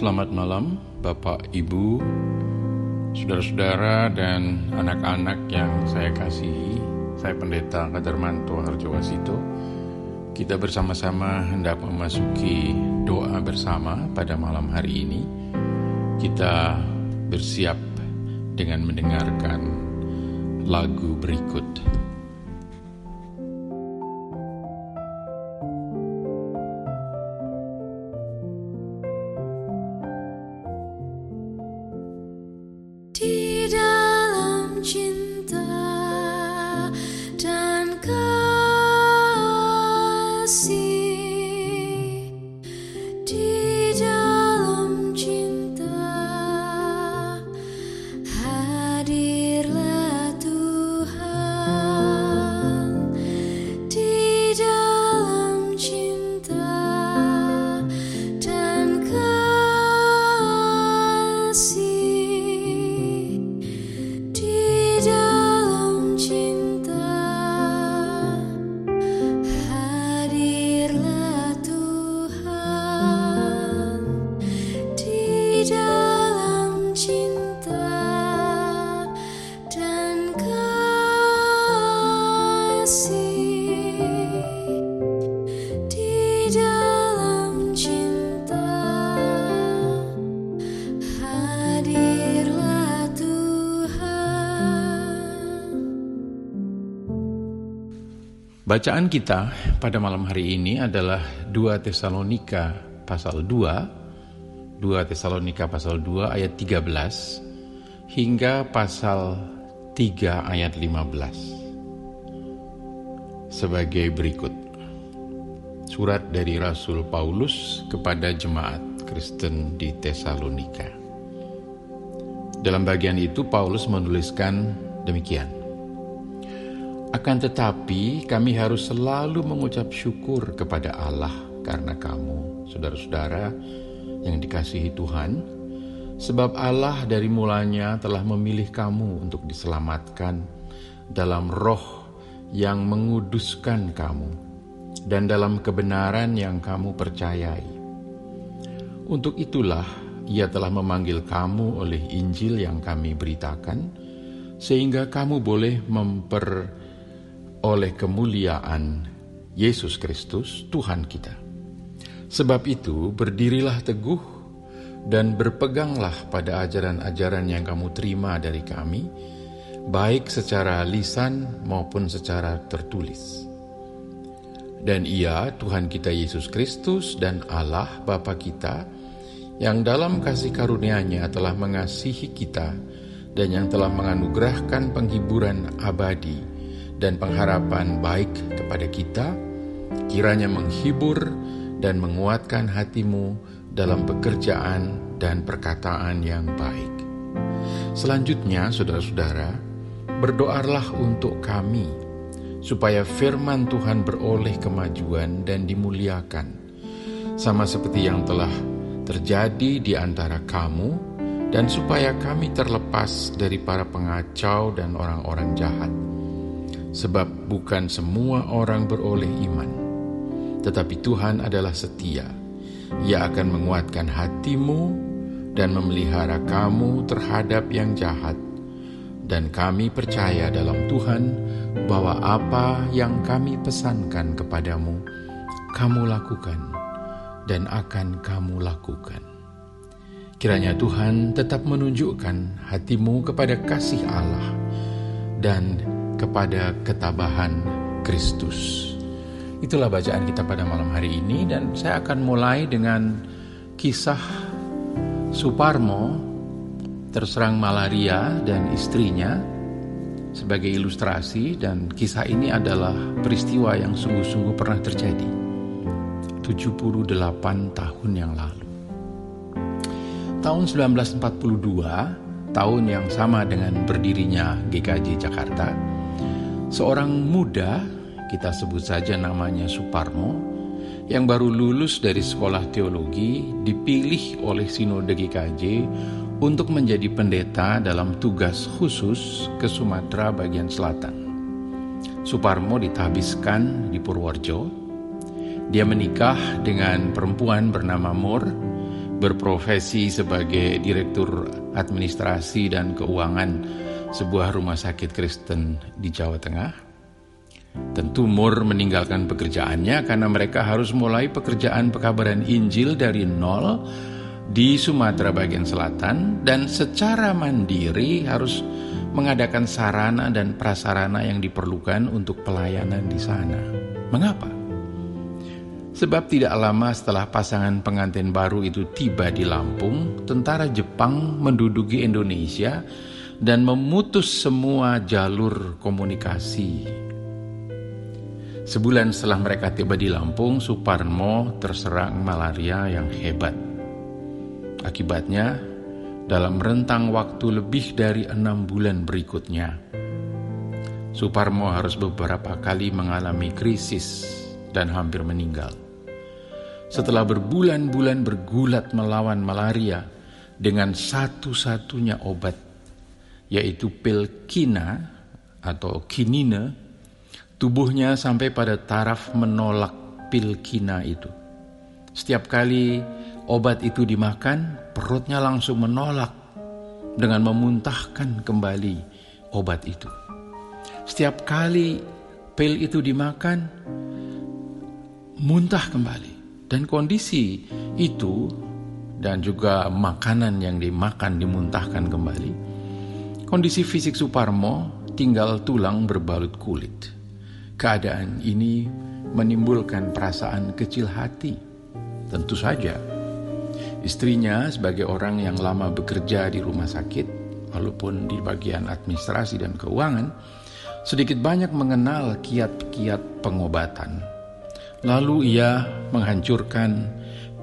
Selamat malam, Bapak, Ibu, saudara-saudara, dan anak-anak yang saya kasihi. Saya Pendeta Kadarmanto Harjo Wasito. Kita bersama-sama hendak memasuki doa bersama pada malam hari ini. Kita bersiap dengan mendengarkan lagu berikut. Bacaan kita pada malam hari ini adalah 2 Tesalonika pasal 2, 2 Tesalonika pasal 2 ayat 13 hingga pasal 3 ayat 15. Sebagai berikut. Surat dari Rasul Paulus kepada jemaat Kristen di Tesalonika. Dalam bagian itu Paulus menuliskan demikian. Akan tetapi, kami harus selalu mengucap syukur kepada Allah karena kamu, saudara-saudara yang dikasihi Tuhan, sebab Allah dari mulanya telah memilih kamu untuk diselamatkan dalam roh yang menguduskan kamu dan dalam kebenaran yang kamu percayai. Untuk itulah ia telah memanggil kamu oleh Injil yang kami beritakan, sehingga kamu boleh memper oleh kemuliaan Yesus Kristus, Tuhan kita. Sebab itu, berdirilah teguh dan berpeganglah pada ajaran-ajaran yang kamu terima dari kami, baik secara lisan maupun secara tertulis. Dan ia, Tuhan kita Yesus Kristus dan Allah Bapa kita, yang dalam kasih karunia-Nya telah mengasihi kita dan yang telah menganugerahkan penghiburan abadi dan pengharapan baik kepada kita, kiranya menghibur dan menguatkan hatimu dalam pekerjaan dan perkataan yang baik. Selanjutnya, saudara-saudara, berdoalah untuk kami, supaya firman Tuhan beroleh kemajuan dan dimuliakan, sama seperti yang telah terjadi di antara kamu, dan supaya kami terlepas dari para pengacau dan orang-orang jahat sebab bukan semua orang beroleh iman. Tetapi Tuhan adalah setia. Ia akan menguatkan hatimu dan memelihara kamu terhadap yang jahat. Dan kami percaya dalam Tuhan bahwa apa yang kami pesankan kepadamu, kamu lakukan dan akan kamu lakukan. Kiranya Tuhan tetap menunjukkan hatimu kepada kasih Allah dan kepada ketabahan Kristus. Itulah bacaan kita pada malam hari ini dan saya akan mulai dengan kisah Suparmo terserang malaria dan istrinya sebagai ilustrasi dan kisah ini adalah peristiwa yang sungguh-sungguh pernah terjadi 78 tahun yang lalu. Tahun 1942, tahun yang sama dengan berdirinya GKJ Jakarta, seorang muda, kita sebut saja namanya Suparmo, yang baru lulus dari sekolah teologi dipilih oleh Sinode GKJ untuk menjadi pendeta dalam tugas khusus ke Sumatera bagian selatan. Suparmo ditabiskan di Purworejo. Dia menikah dengan perempuan bernama Mur, berprofesi sebagai direktur administrasi dan keuangan sebuah rumah sakit Kristen di Jawa Tengah. Tentu Mur meninggalkan pekerjaannya karena mereka harus mulai pekerjaan pekabaran Injil dari nol di Sumatera bagian selatan dan secara mandiri harus mengadakan sarana dan prasarana yang diperlukan untuk pelayanan di sana. Mengapa? Sebab tidak lama setelah pasangan pengantin baru itu tiba di Lampung, tentara Jepang menduduki Indonesia dan memutus semua jalur komunikasi. Sebulan setelah mereka tiba di Lampung, Suparmo terserang malaria yang hebat. Akibatnya, dalam rentang waktu lebih dari enam bulan berikutnya, Suparmo harus beberapa kali mengalami krisis dan hampir meninggal setelah berbulan-bulan bergulat melawan malaria dengan satu-satunya obat yaitu pil kina atau kinine tubuhnya sampai pada taraf menolak pil kina itu setiap kali obat itu dimakan perutnya langsung menolak dengan memuntahkan kembali obat itu setiap kali pil itu dimakan muntah kembali dan kondisi itu dan juga makanan yang dimakan dimuntahkan kembali. Kondisi fisik Suparmo tinggal tulang berbalut kulit. Keadaan ini menimbulkan perasaan kecil hati. Tentu saja, istrinya sebagai orang yang lama bekerja di rumah sakit, walaupun di bagian administrasi dan keuangan, sedikit banyak mengenal kiat-kiat pengobatan Lalu ia menghancurkan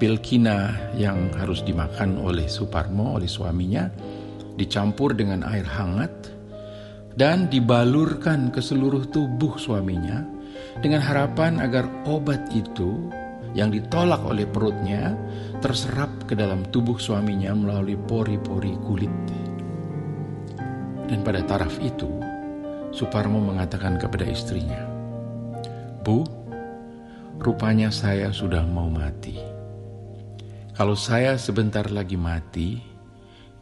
pilkina yang harus dimakan oleh Suparmo, oleh suaminya, dicampur dengan air hangat, dan dibalurkan ke seluruh tubuh suaminya dengan harapan agar obat itu yang ditolak oleh perutnya terserap ke dalam tubuh suaminya melalui pori-pori kulit. Dan pada taraf itu, Suparmo mengatakan kepada istrinya, "Bu, rupanya saya sudah mau mati. Kalau saya sebentar lagi mati,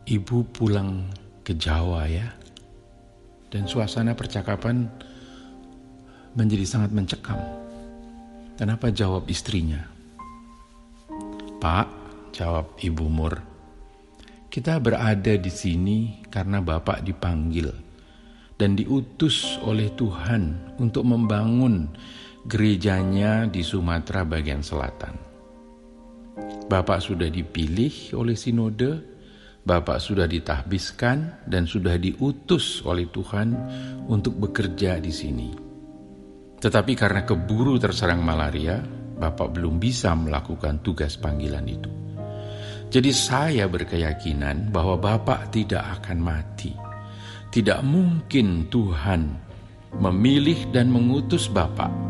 ibu pulang ke Jawa ya. Dan suasana percakapan menjadi sangat mencekam. Kenapa jawab istrinya? Pak, jawab Ibu Mur, kita berada di sini karena Bapak dipanggil dan diutus oleh Tuhan untuk membangun gerejanya di Sumatera bagian selatan. Bapak sudah dipilih oleh sinode, Bapak sudah ditahbiskan dan sudah diutus oleh Tuhan untuk bekerja di sini. Tetapi karena keburu terserang malaria, Bapak belum bisa melakukan tugas panggilan itu. Jadi saya berkeyakinan bahwa Bapak tidak akan mati. Tidak mungkin Tuhan memilih dan mengutus Bapak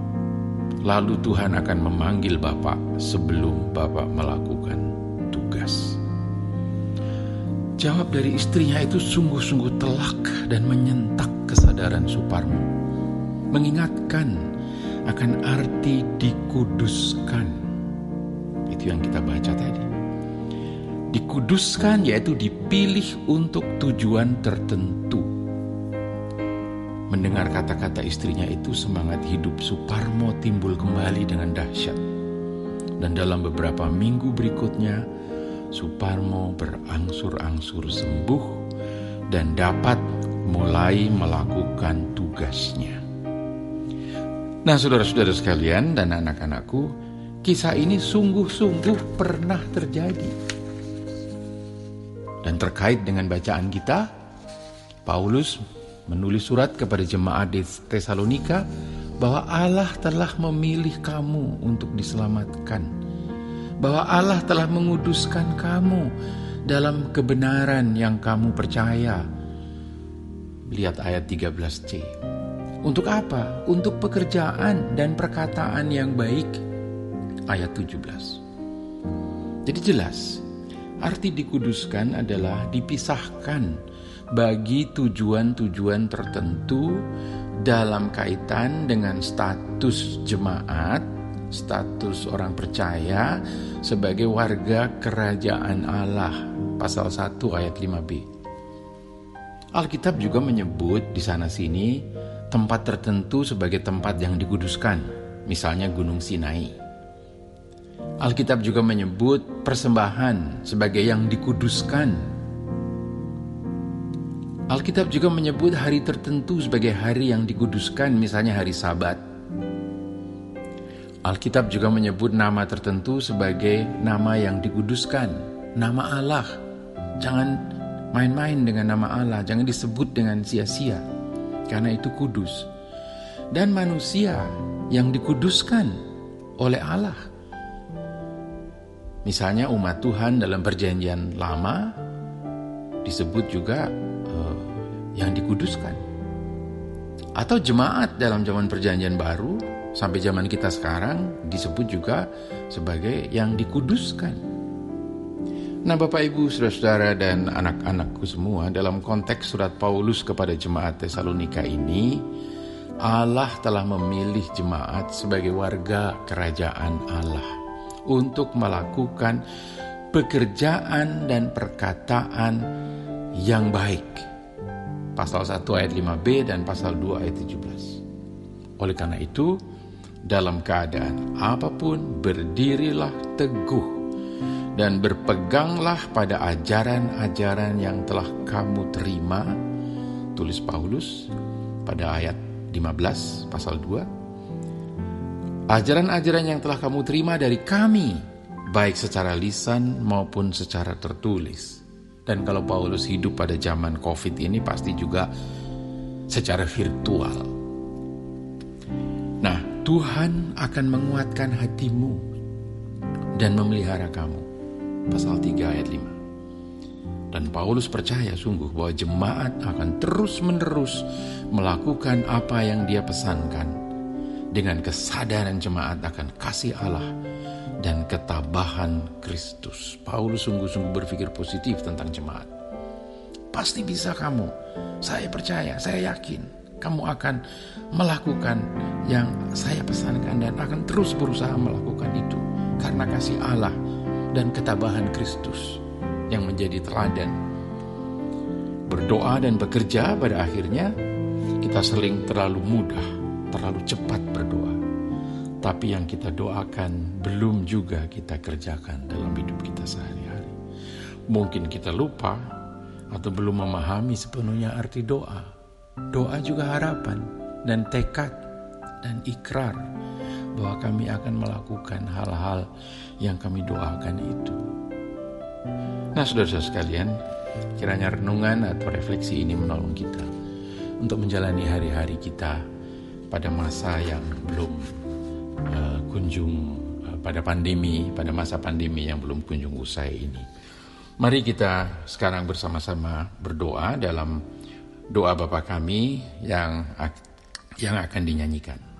Lalu Tuhan akan memanggil Bapak sebelum Bapak melakukan tugas. Jawab dari istrinya itu sungguh-sungguh telak dan menyentak kesadaran Suparmo. Mengingatkan akan arti dikuduskan. Itu yang kita baca tadi. Dikuduskan yaitu dipilih untuk tujuan tertentu Mendengar kata-kata istrinya itu semangat hidup Suparmo timbul kembali dengan dahsyat. Dan dalam beberapa minggu berikutnya, Suparmo berangsur-angsur sembuh dan dapat mulai melakukan tugasnya. Nah, saudara-saudara sekalian dan anak-anakku, kisah ini sungguh-sungguh pernah terjadi. Dan terkait dengan bacaan kita, Paulus menulis surat kepada jemaat di Tesalonika bahwa Allah telah memilih kamu untuk diselamatkan. Bahwa Allah telah menguduskan kamu dalam kebenaran yang kamu percaya. Lihat ayat 13c. Untuk apa? Untuk pekerjaan dan perkataan yang baik. Ayat 17. Jadi jelas, arti dikuduskan adalah dipisahkan bagi tujuan-tujuan tertentu dalam kaitan dengan status jemaat status orang percaya sebagai warga kerajaan Allah. Pasal 1 ayat 5b. Alkitab juga menyebut di sana sini tempat tertentu sebagai tempat yang dikuduskan, misalnya Gunung Sinai. Alkitab juga menyebut persembahan sebagai yang dikuduskan. Alkitab juga menyebut hari tertentu sebagai hari yang dikuduskan, misalnya hari Sabat. Alkitab juga menyebut nama tertentu sebagai nama yang dikuduskan, nama Allah. Jangan main-main dengan nama Allah, jangan disebut dengan sia-sia, karena itu kudus. Dan manusia yang dikuduskan oleh Allah. Misalnya umat Tuhan dalam perjanjian lama disebut juga uh, yang dikuduskan. Atau jemaat dalam zaman perjanjian baru sampai zaman kita sekarang disebut juga sebagai yang dikuduskan. Nah Bapak Ibu, Saudara-saudara dan anak-anakku semua dalam konteks surat Paulus kepada jemaat Tesalonika ini Allah telah memilih jemaat sebagai warga kerajaan Allah untuk melakukan pekerjaan dan perkataan yang baik. Pasal 1 ayat 5b dan pasal 2 ayat 17. Oleh karena itu, dalam keadaan apa pun berdirilah teguh dan berpeganglah pada ajaran-ajaran yang telah kamu terima. Tulis Paulus pada ayat 15 pasal 2 ajaran-ajaran yang telah kamu terima dari kami baik secara lisan maupun secara tertulis. Dan kalau Paulus hidup pada zaman Covid ini pasti juga secara virtual Tuhan akan menguatkan hatimu dan memelihara kamu. Pasal 3 ayat 5. Dan Paulus percaya sungguh bahwa jemaat akan terus-menerus melakukan apa yang dia pesankan dengan kesadaran jemaat akan kasih Allah dan ketabahan Kristus. Paulus sungguh-sungguh berpikir positif tentang jemaat. Pasti bisa kamu. Saya percaya, saya yakin kamu akan melakukan yang saya pesankan dan akan terus berusaha melakukan itu karena kasih Allah dan ketabahan Kristus yang menjadi teladan. Berdoa dan bekerja pada akhirnya kita sering terlalu mudah, terlalu cepat berdoa. Tapi yang kita doakan belum juga kita kerjakan dalam hidup kita sehari-hari. Mungkin kita lupa atau belum memahami sepenuhnya arti doa doa juga harapan dan tekad dan ikrar bahwa kami akan melakukan hal-hal yang kami doakan itu. Nah, saudara-saudara sekalian, kiranya renungan atau refleksi ini menolong kita untuk menjalani hari-hari kita pada masa yang belum uh, kunjung uh, pada pandemi, pada masa pandemi yang belum kunjung usai ini. Mari kita sekarang bersama-sama berdoa dalam doa Bapa kami yang yang akan dinyanyikan.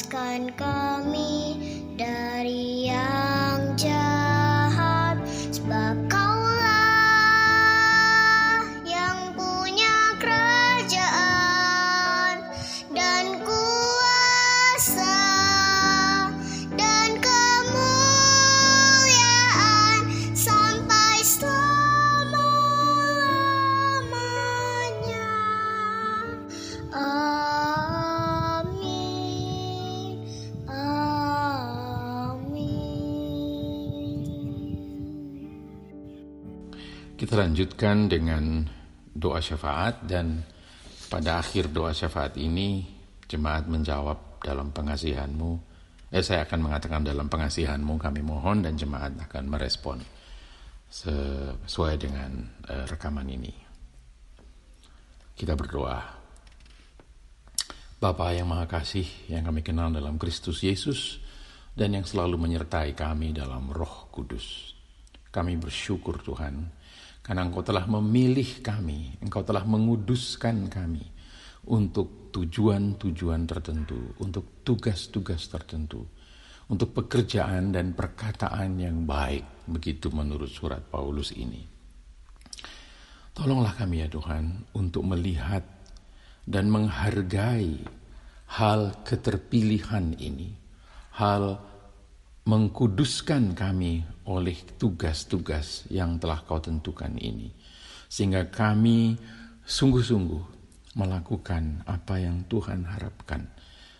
Lepaskan kami. dari Kita lanjutkan dengan doa syafaat dan pada akhir doa syafaat ini jemaat menjawab dalam pengasihanmu. Eh saya akan mengatakan dalam pengasihanmu kami mohon dan jemaat akan merespon sesuai dengan uh, rekaman ini. Kita berdoa. Bapa yang Maha Kasih yang kami kenal dalam Kristus Yesus dan yang selalu menyertai kami dalam Roh Kudus. Kami bersyukur Tuhan karena Engkau telah memilih kami, Engkau telah menguduskan kami untuk tujuan-tujuan tertentu, untuk tugas-tugas tertentu, untuk pekerjaan dan perkataan yang baik, begitu menurut surat Paulus ini. Tolonglah kami ya Tuhan untuk melihat dan menghargai hal keterpilihan ini, hal mengkuduskan kami oleh tugas-tugas yang telah kau tentukan ini. Sehingga kami sungguh-sungguh melakukan apa yang Tuhan harapkan,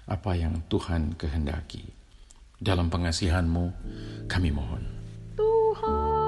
apa yang Tuhan kehendaki. Dalam pengasihanmu kami mohon. Tuhan,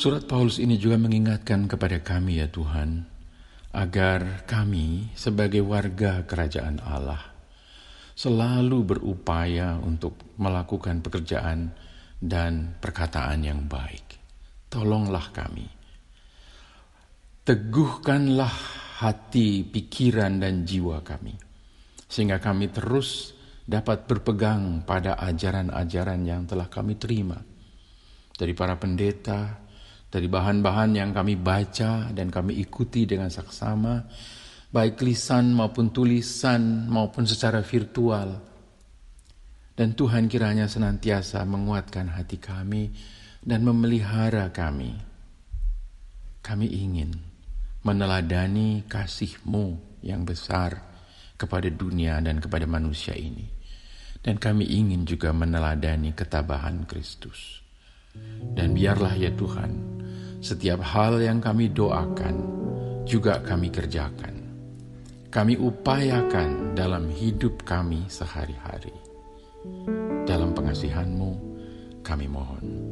Surat Paulus ini juga mengingatkan kepada kami ya Tuhan, agar kami sebagai warga kerajaan Allah selalu berupaya untuk melakukan pekerjaan dan perkataan yang baik. Tolonglah kami. Teguhkanlah hati, pikiran, dan jiwa kami. Sehingga kami terus dapat berpegang pada ajaran-ajaran yang telah kami terima. Dari para pendeta, dari bahan-bahan yang kami baca dan kami ikuti dengan saksama, baik lisan maupun tulisan maupun secara virtual. Dan Tuhan kiranya senantiasa menguatkan hati kami dan memelihara kami. Kami ingin meneladani kasih-Mu yang besar kepada dunia dan kepada manusia ini. Dan kami ingin juga meneladani ketabahan Kristus. Dan biarlah ya Tuhan, setiap hal yang kami doakan juga kami kerjakan. Kami upayakan dalam hidup kami sehari-hari. Dalam pengasihan-Mu kami mohon.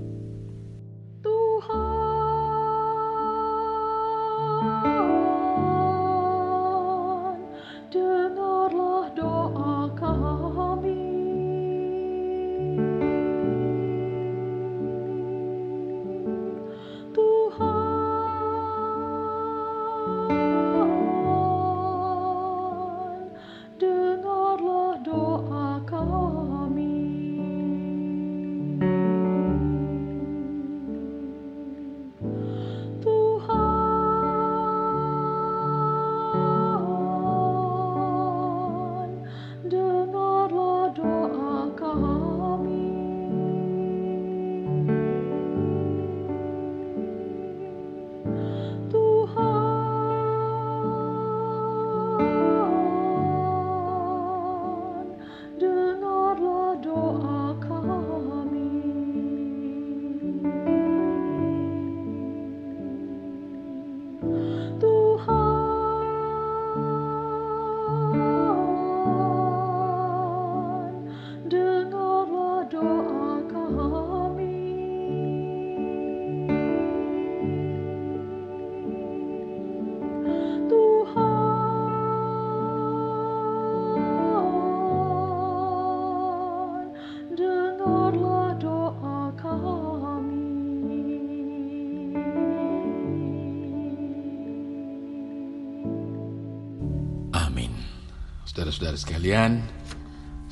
Saudara-saudara sekalian,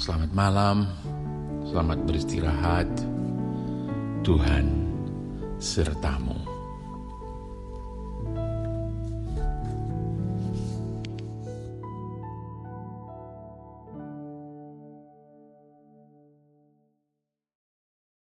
selamat malam, selamat beristirahat. Tuhan sertamu.